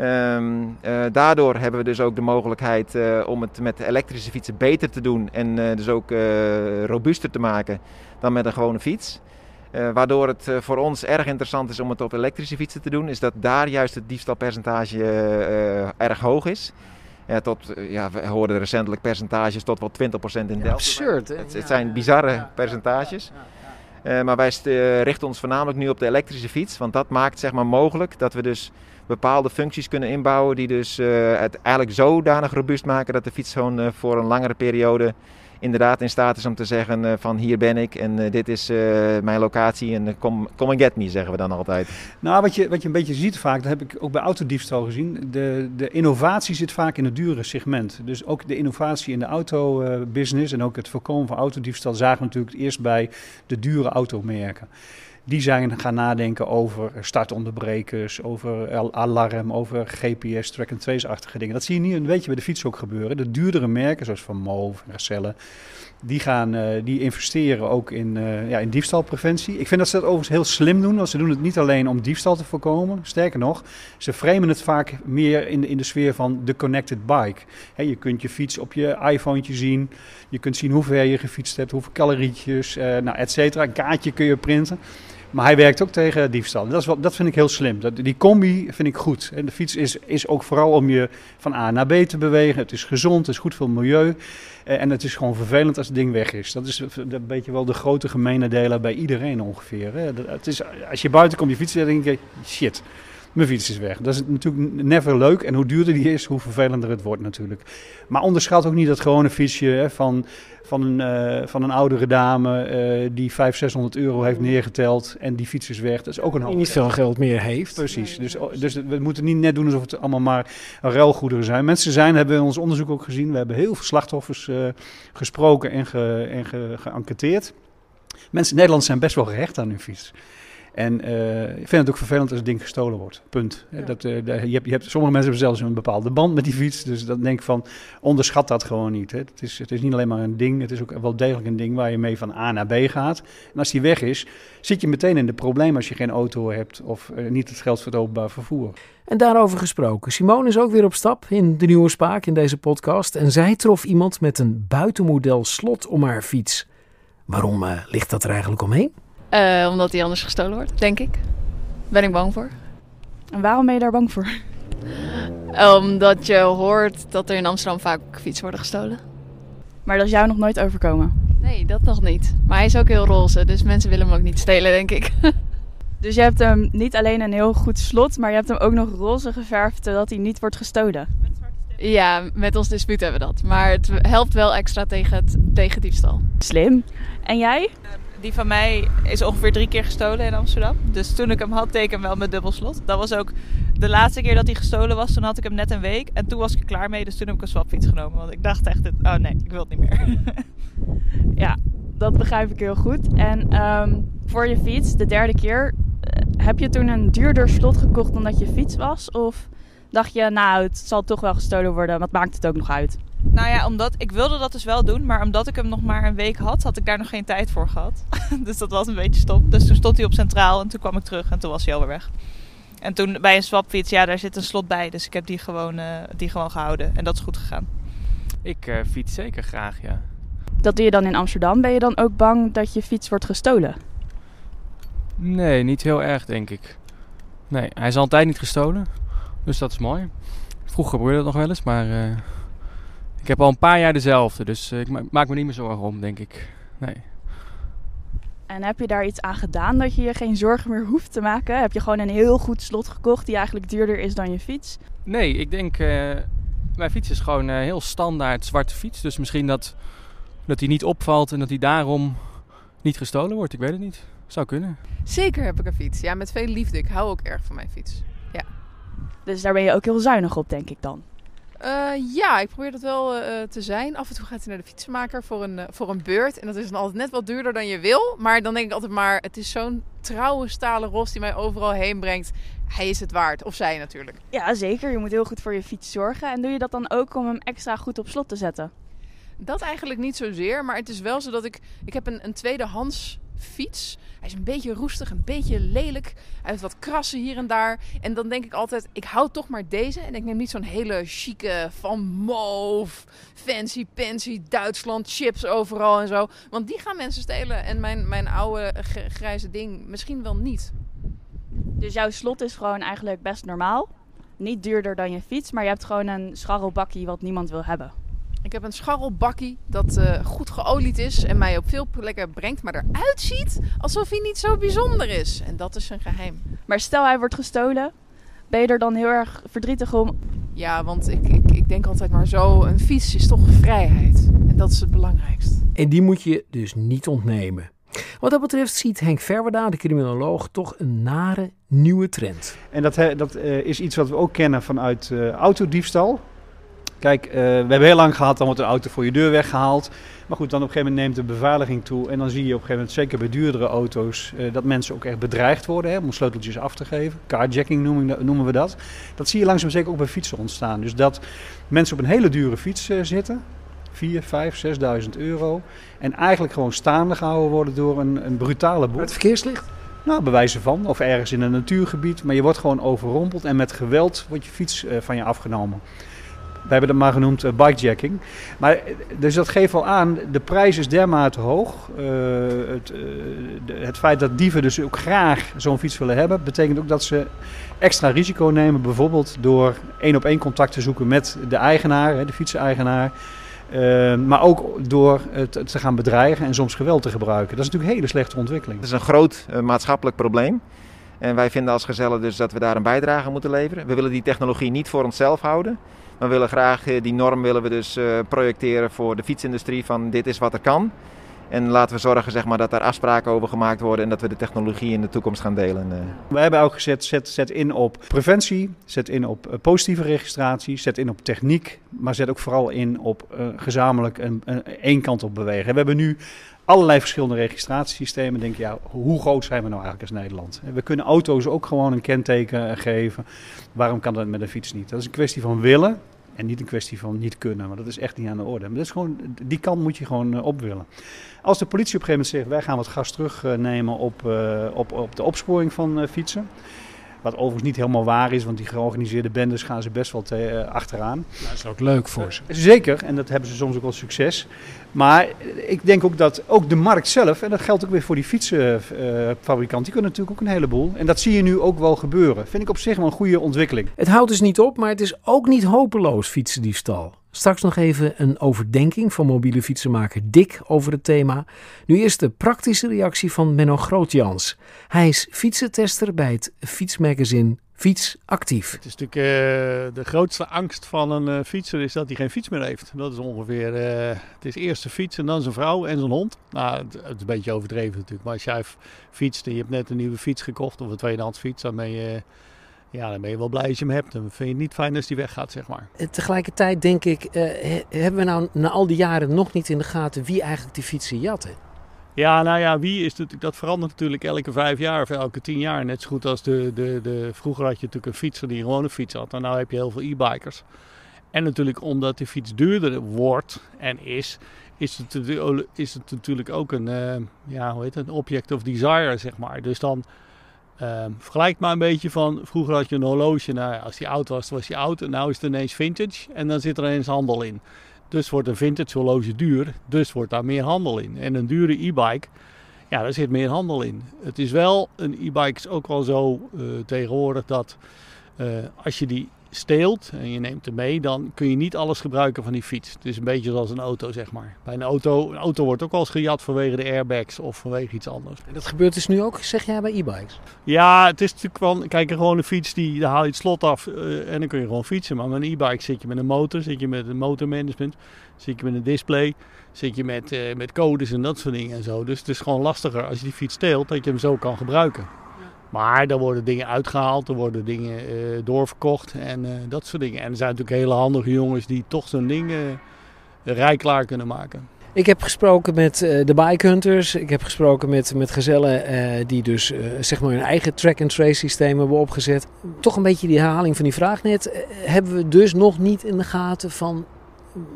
Um, daardoor hebben we dus ook de mogelijkheid om het met elektrische fietsen beter te doen en dus ook robuuster te maken dan met een gewone fiets. Waardoor het voor ons erg interessant is om het op elektrische fietsen te doen, is dat daar juist het diefstalpercentage erg hoog is. Ja, tot, ja, we hoorden recentelijk percentages tot wel 20% in Delft. Ja, absurd, hè? Het, het zijn bizarre percentages. Ja, maar wij richten ons voornamelijk nu op de elektrische fiets, want dat maakt zeg maar, mogelijk dat we dus bepaalde functies kunnen inbouwen die dus het eigenlijk zodanig robuust maken dat de fiets gewoon voor een langere periode inderdaad in staat is om te zeggen uh, van hier ben ik en uh, dit is uh, mijn locatie en kom, come and get me, zeggen we dan altijd. Nou, wat je, wat je een beetje ziet vaak, dat heb ik ook bij autodiefstal gezien, de, de innovatie zit vaak in het dure segment. Dus ook de innovatie in de autobusiness en ook het voorkomen van autodiefstal zagen we natuurlijk eerst bij de dure automerken die zijn gaan nadenken over startonderbrekers, over alarm, over GPS, track-and-trace-achtige dingen. Dat zie je nu een beetje bij de fiets ook gebeuren. De duurdere merken, zoals Van Moof, Racelle, die, gaan, uh, die investeren ook in, uh, ja, in diefstalpreventie. Ik vind dat ze dat overigens heel slim doen, want ze doen het niet alleen om diefstal te voorkomen. Sterker nog, ze framen het vaak meer in de, in de sfeer van de connected bike. Je kunt je fiets op je iPhone zien, je kunt zien hoe ver je gefietst hebt, hoeveel calorietjes, uh, nou, et cetera. Een kaartje kun je printen. Maar hij werkt ook tegen diefstal. Dat, is wat, dat vind ik heel slim. Dat, die combi vind ik goed. En de fiets is, is ook vooral om je van A naar B te bewegen. Het is gezond, het is goed voor het milieu. Eh, en het is gewoon vervelend als het ding weg is. Dat is een beetje wel de grote gemene delen bij iedereen ongeveer. Het is, als je buiten komt je fietsen, dan denk je, shit, mijn fiets is weg. Dat is natuurlijk never leuk. En hoe duurder die is, hoe vervelender het wordt natuurlijk. Maar onderschat ook niet dat gewone fietsje hè, van, van, een, uh, van een oudere dame uh, die 500, 600 euro heeft neergeteld en die fiets is weg. Dat is ook een hoop. Die niet veel geld meer heeft. Precies. Dus, dus we moeten niet net doen alsof het allemaal maar ruilgoederen zijn. Mensen zijn, hebben we in ons onderzoek ook gezien, we hebben heel veel slachtoffers uh, gesproken en, ge, en ge, geënquêteerd. Mensen in Nederland zijn best wel gehecht aan hun fiets. En uh, ik vind het ook vervelend als het ding gestolen wordt. Punt. Ja. Dat, uh, je hebt, je hebt, sommige mensen hebben zelfs een bepaalde band met die fiets. Dus dan denk ik van, onderschat dat gewoon niet. Hè. Het, is, het is niet alleen maar een ding, het is ook wel degelijk een ding waar je mee van A naar B gaat. En als die weg is, zit je meteen in de problemen als je geen auto hebt of uh, niet het geld voor het openbaar vervoer. En daarover gesproken. Simone is ook weer op stap in de Nieuwe Spaak in deze podcast. En zij trof iemand met een buitenmodel slot om haar fiets. Waarom ligt dat er eigenlijk omheen? Uh, omdat hij anders gestolen wordt, denk ik. Ben ik bang voor. En waarom ben je daar bang voor? Omdat je hoort dat er in Amsterdam vaak fietsen worden gestolen. Maar dat is jou nog nooit overkomen? Nee, dat nog niet. Maar hij is ook heel roze, dus mensen willen hem ook niet stelen, denk ik. dus je hebt hem niet alleen een heel goed slot, maar je hebt hem ook nog roze geverfd, zodat hij niet wordt gestolen. Ja, met ons dispuut hebben we dat. Maar het helpt wel extra tegen, het, tegen diefstal. Slim. En jij? Die van mij is ongeveer drie keer gestolen in Amsterdam. Dus toen ik hem had, ik hem wel met dubbelslot. Dat was ook de laatste keer dat hij gestolen was. Toen had ik hem net een week. En toen was ik er klaar mee. Dus toen heb ik een swapfiets genomen. Want ik dacht echt, oh nee, ik wil het niet meer. ja, dat begrijp ik heel goed. En ehm, voor je fiets, de derde keer, eh, heb je toen een duurder slot gekocht dan dat je fiets was? Of dacht je, nou, het zal toch wel gestolen worden, wat maakt het ook nog uit? Nou ja, omdat ik wilde dat dus wel doen, maar omdat ik hem nog maar een week had, had ik daar nog geen tijd voor gehad. dus dat was een beetje stom. Dus toen stond hij op centraal en toen kwam ik terug en toen was hij alweer weg. En toen bij een swapfiets, ja, daar zit een slot bij, dus ik heb die gewoon, uh, die gewoon gehouden en dat is goed gegaan. Ik uh, fiets zeker graag, ja. Dat doe je dan in Amsterdam. Ben je dan ook bang dat je fiets wordt gestolen? Nee, niet heel erg, denk ik. Nee, hij is altijd niet gestolen. Dus dat is mooi. Vroeger gebeurde dat nog wel eens, maar uh, ik heb al een paar jaar dezelfde. Dus uh, ik maak me niet meer zorgen om, denk ik. Nee. En heb je daar iets aan gedaan dat je je geen zorgen meer hoeft te maken? Heb je gewoon een heel goed slot gekocht die eigenlijk duurder is dan je fiets? Nee, ik denk, uh, mijn fiets is gewoon een heel standaard zwarte fiets. Dus misschien dat, dat die niet opvalt en dat die daarom niet gestolen wordt. Ik weet het niet. Zou kunnen. Zeker heb ik een fiets. Ja, met veel liefde. Ik hou ook erg van mijn fiets. Ja. Dus daar ben je ook heel zuinig op, denk ik dan. Uh, ja, ik probeer dat wel uh, te zijn. Af en toe gaat hij naar de fietsenmaker voor een, uh, voor een beurt. En dat is dan altijd net wat duurder dan je wil. Maar dan denk ik altijd maar, het is zo'n trouwe stalen ros die mij overal heen brengt. Hij is het waard. Of zij natuurlijk. Ja, zeker. Je moet heel goed voor je fiets zorgen. En doe je dat dan ook om hem extra goed op slot te zetten? Dat eigenlijk niet zozeer. Maar het is wel zo dat ik... Ik heb een, een tweedehands fiets. Hij is een beetje roestig, een beetje lelijk. Hij heeft wat krassen hier en daar. En dan denk ik altijd, ik hou toch maar deze. En ik neem niet zo'n hele chique van mauve, fancy pansy, Duitsland, chips overal en zo. Want die gaan mensen stelen. En mijn, mijn oude grijze ding misschien wel niet. Dus jouw slot is gewoon eigenlijk best normaal. Niet duurder dan je fiets, maar je hebt gewoon een scharrelbakkie wat niemand wil hebben. Ik heb een scharrelbakkie dat uh, goed geolied is en mij op veel plekken brengt, maar eruit ziet alsof hij niet zo bijzonder is. En dat is een geheim. Maar stel hij wordt gestolen, ben je er dan heel erg verdrietig om? Ja, want ik, ik, ik denk altijd maar zo, een fiets is toch vrijheid. En dat is het belangrijkst. En die moet je dus niet ontnemen. Wat dat betreft ziet Henk Verwerda, de criminoloog, toch een nare nieuwe trend. En dat, dat uh, is iets wat we ook kennen vanuit uh, autodiefstal. Kijk, uh, we hebben heel lang gehad, dan wordt een auto voor je deur weggehaald. Maar goed, dan op een gegeven moment neemt de beveiliging toe. En dan zie je op een gegeven moment, zeker bij duurdere auto's, uh, dat mensen ook echt bedreigd worden hè, om sleuteltjes af te geven. Carjacking noemen, noemen we dat. Dat zie je langzaam zeker ook bij fietsen ontstaan. Dus dat mensen op een hele dure fiets uh, zitten. 4, 5, 6.000 euro. En eigenlijk gewoon staande gehouden worden door een, een brutale boel. Het verkeerslicht? Nou, bewijzen van. Of ergens in een natuurgebied. Maar je wordt gewoon overrompeld en met geweld wordt je fiets van je afgenomen. We hebben dat maar genoemd uh, bikejacking. Maar, dus dat geeft wel aan, de prijs is dermate hoog. Uh, het, uh, het, feit dat dieven dus ook graag zo'n fiets willen hebben, betekent ook dat ze extra risico nemen. Bijvoorbeeld door één op één contact te zoeken met de eigenaar, de fietseigenaar. maar ook door het te gaan bedreigen en soms geweld te gebruiken. Dat is natuurlijk een hele slechte ontwikkeling. Het is een groot maatschappelijk probleem. En wij vinden als gezellen dus dat we daar een bijdrage moeten leveren. We willen die technologie niet voor onszelf houden. We willen graag die norm willen we dus uh, projecteren voor de fietsindustrie van dit is wat er kan. En laten we zorgen zeg maar, dat daar afspraken over gemaakt worden en dat we de technologie in de toekomst gaan delen. uh. We hebben ook gezet, zet, zet in op preventie, zet in op positieve registratie, zet in op techniek, maar zet ook vooral in op gezamenlijk een, een, één kant op bewegen. We hebben nu allerlei verschillende registratiesystemen. Denk je, ja, hoe groot zijn we nou eigenlijk als Nederland? We kunnen auto's ook gewoon een kenteken geven. Waarom kan dat met een fiets niet? Dat is een kwestie van willen en niet een kwestie van niet kunnen. Maar dat is echt niet aan de orde. Maar dat is gewoon, die kant moet je gewoon uh, op willen. Als de politie op een gegeven moment zegt, wij gaan wat gas terugnemen op, uh, op, op de opsporing van fietsen. Wat overigens niet helemaal waar is, want die georganiseerde bendes gaan ze best wel te, uh, achteraan. Dat is ook leuk voor ze. Zeker, en dat hebben ze soms ook wel succes. Maar ik denk ook dat ook de markt zelf, en dat geldt ook weer voor die fietsenfabrikanten, die kunnen natuurlijk ook een heleboel. En dat zie je nu ook wel gebeuren. Vind ik op zich wel een goede ontwikkeling. Het houdt dus niet op, maar het is ook niet hopeloos fietsendiefstal. Straks nog even een overdenking van mobiele fietsenmaker Dick over het thema. Nu eerst de praktische reactie van Menno Grootjans. Hij is fietsentester bij het fietsmagazine Fiets actief. Het is natuurlijk uh, de grootste angst van een uh, fietser is dat hij geen fiets meer heeft. Dat is ongeveer, uh, het is eerst zijn fiets en dan zijn vrouw en zijn hond. Nou, het, het, is een beetje overdreven natuurlijk. Maar als jij fietst en je hebt net een nieuwe fiets gekocht of een tweedehands fiets, dan ben je, ja, dan ben je wel blij als je hem hebt. Dan vind je het niet fijn als die weggaat, zeg maar. Tegelijkertijd denk ik, hebben we nou na al die jaren nog niet in de gaten wie eigenlijk die fietsen jatten? Ja, nou ja, wie is natuurlijk, dat verandert natuurlijk elke vijf jaar of elke tien jaar. Net zo goed als de, de, de, vroeger had je natuurlijk een fietser die gewoon een fiets had. En nu heb je heel veel e-bikers. En natuurlijk omdat de fiets duurder wordt en is, is het, is het natuurlijk ook een, uh, ja, hoe heet het, een object of desire, zeg maar. Dus dan uh, vergelijk maar een beetje van, vroeger had je een horloge, nou, als die oud was, was die oud. En nu is het ineens vintage en dan zit er ineens handel in. Dus wordt een vintage horloge duur, dus wordt daar meer handel in. En een dure e-bike, ja, daar zit meer handel in. Het is wel, een e-bike is ook wel zo uh, tegenwoordig dat uh, als je die steelt en je neemt hem mee, dan kun je niet alles gebruiken van die fiets. Het is een beetje zoals een auto, zeg maar. Bij een auto, een auto wordt ook wel eens gejat vanwege de airbags of vanwege iets anders. En dat gebeurt dus nu ook, zeg jij, bij e-bikes? Ja, het is natuurlijk van, kijk, gewoon een fiets, die, daar haal je het slot af uh, en dan kun je gewoon fietsen. Maar met een e-bike zit je met een motor, zit je met een motormanagement, zit je met een display, zit je met, uh, met codes en dat soort dingen en zo. Dus het is gewoon lastiger als je die fiets steelt, dat je hem zo kan gebruiken. Maar er worden dingen uitgehaald, er worden dingen uh, doorverkocht en uh, dat soort dingen. En er zijn natuurlijk hele handige jongens die toch zo'n ding uh, rijklaar kunnen maken. Ik heb gesproken met de bikehunters. Ik heb gesproken met, met gezellen die dus zeg maar hun eigen track-and-trace systeem hebben opgezet. Toch een beetje die herhaling van die vraag net. hebben we dus nog niet in de gaten van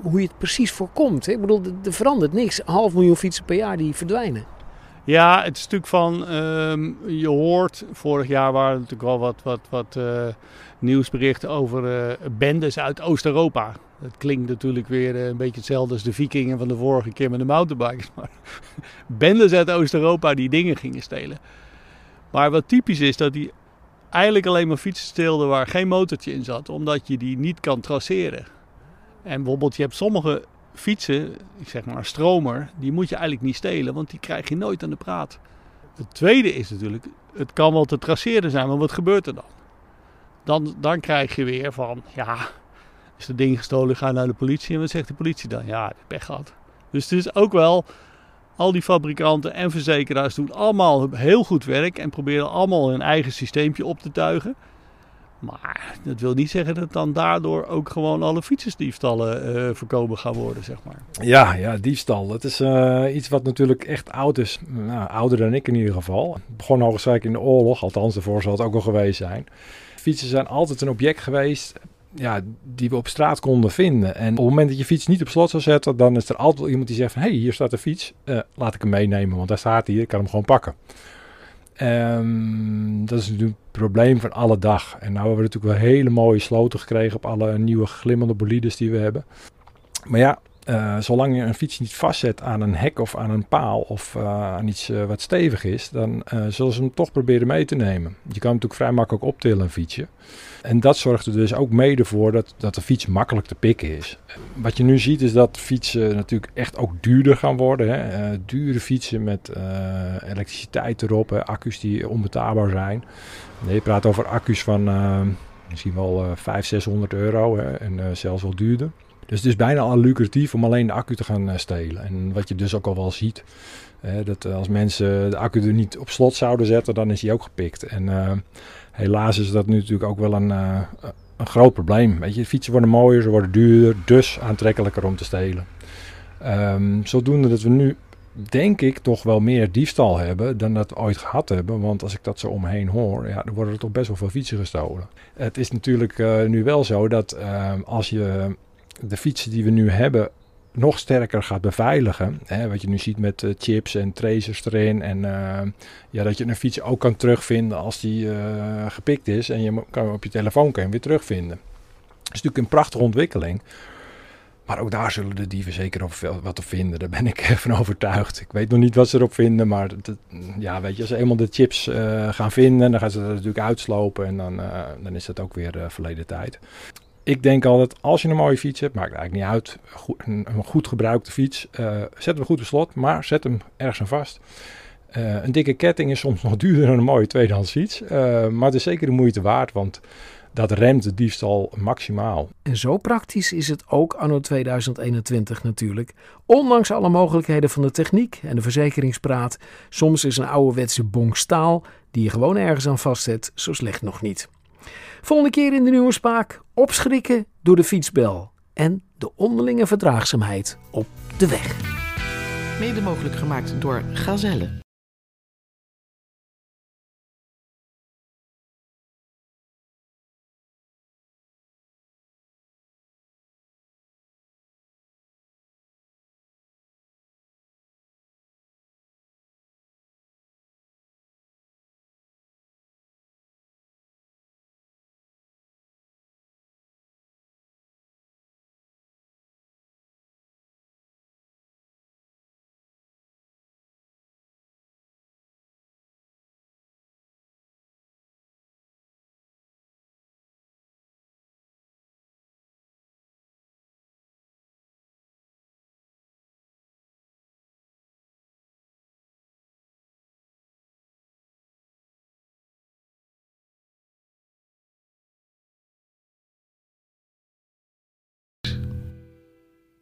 hoe je het precies voorkomt. Ik bedoel, er verandert niks. Half miljoen fietsen per jaar die verdwijnen. Ja, het is natuurlijk van, um, je hoort, vorig jaar waren er natuurlijk wel wat, wat, wat uh, nieuwsberichten over uh, bendes uit Oost-Europa. Dat klinkt natuurlijk weer uh, een beetje hetzelfde als de vikingen van de vorige keer met de mountainbikes. Maar bendes uit Oost-Europa die dingen gingen stelen. Maar wat typisch is, dat die eigenlijk alleen maar fietsen steelden waar geen motortje in zat. Omdat je die niet kan traceren. En bijvoorbeeld, je hebt sommige fietsen, ik zeg maar stromer, die moet je eigenlijk niet stelen, want die krijg je nooit aan de praat. Het tweede is natuurlijk, het kan wel te traceren zijn, maar wat gebeurt er dan? Dan, dan krijg je weer van, ja, is het ding gestolen, ga naar de politie. En wat zegt de politie dan? Ja, pech gehad. Dus het is ook wel, al die fabrikanten en verzekeraars doen allemaal heel goed werk en proberen allemaal hun eigen systeempje op te tuigen. Maar dat wil niet zeggen dat dan daardoor ook gewoon alle fietsendiefstallen uh, voorkomen gaan worden, zeg maar. Ja, ja, diefstal. Dat is uh, iets wat natuurlijk echt oud is. Nou, ouder dan ik in ieder geval. Het begon hoogstwaarschijnlijk in de oorlog, althans daarvoor zal het ook wel geweest zijn. Fietsen zijn altijd een object geweest ja, die we op straat konden vinden. En op het moment dat je fiets niet op slot zou zetten, dan is er altijd iemand die zegt van... hé, hey, hier staat een fiets, uh, laat ik hem meenemen, want daar staat hij, ik kan hem gewoon pakken. Um, dat is natuurlijk het probleem van alle dag. En nu hebben we natuurlijk wel hele mooie sloten gekregen op alle nieuwe glimmende bolides die we hebben. Maar ja, uh, zolang je een fiets niet vastzet aan een hek of aan een paal of uh, aan iets uh, wat stevig is, dan zullen ze hem toch proberen mee te nemen. Je kan hem natuurlijk vrij makkelijk optillen, een fietsje. En dat zorgt er dus ook mede voor dat, dat de fiets makkelijk te pikken is. Wat je nu ziet is dat fietsen natuurlijk echt ook duurder gaan worden. Hè? dure fietsen met elektriciteit erop, accu's die onbetaalbaar zijn. Nee, je praat over accu's van misschien wel uh, 500, 600 euro hè? en zelfs wel duurder. Dus het is bijna al lucratief om alleen de accu te gaan stelen. En wat je dus ook al wel ziet, dat als mensen de accu er niet op slot zouden zetten, dan is die ook gepikt. En uh, helaas is dat nu natuurlijk ook wel een, een groot probleem. Weet je, fietsen worden mooier, ze worden duurder, dus aantrekkelijker om te stelen. Um, zodoende dat we nu, denk ik, toch wel meer diefstal hebben dan dat we ooit gehad hebben. Want als ik dat zo omheen hoor, ja, dan worden er toch best wel veel fietsen gestolen. Het is natuurlijk nu wel zo dat als je de fietsen die we nu hebben nog sterker gaat beveiligen. Hè, wat je nu ziet met uh, chips en tracers erin. En uh, ja, dat je een fiets ook kan terugvinden als die uh, gepikt is. En je kan op je telefoon kan je weer terugvinden. Dat is natuurlijk een prachtige ontwikkeling. Maar ook daar zullen de dieven zeker over wat op vinden. Daar ben ik van overtuigd. Ik weet nog niet wat ze erop vinden. Maar ja, weet je, als ze eenmaal de chips gaan vinden, dan gaan ze dat natuurlijk uitslopen. En dan, dan is dat ook weer verleden tijd ik denk altijd, als je een mooie fiets hebt, maakt eigenlijk niet uit. Een, goed gebruikte fiets, uh, zet hem goed op slot, maar zet hem ergens aan vast. Uh, een dikke ketting is soms nog duurder dan een mooie tweedehands fiets. Uh, maar het is zeker de moeite waard, want dat remt de diefstal maximaal. En zo praktisch is het ook anno 2021 natuurlijk. Ondanks alle mogelijkheden van de techniek en de verzekeringspraat, soms is een ouderwetse bonk staal die je gewoon ergens aan vastzet zo slecht nog niet. Volgende keer in de nieuwe spaak opschrikken door de fietsbel en de onderlinge verdraagzaamheid op de weg. Mede mogelijk gemaakt door Gazelle.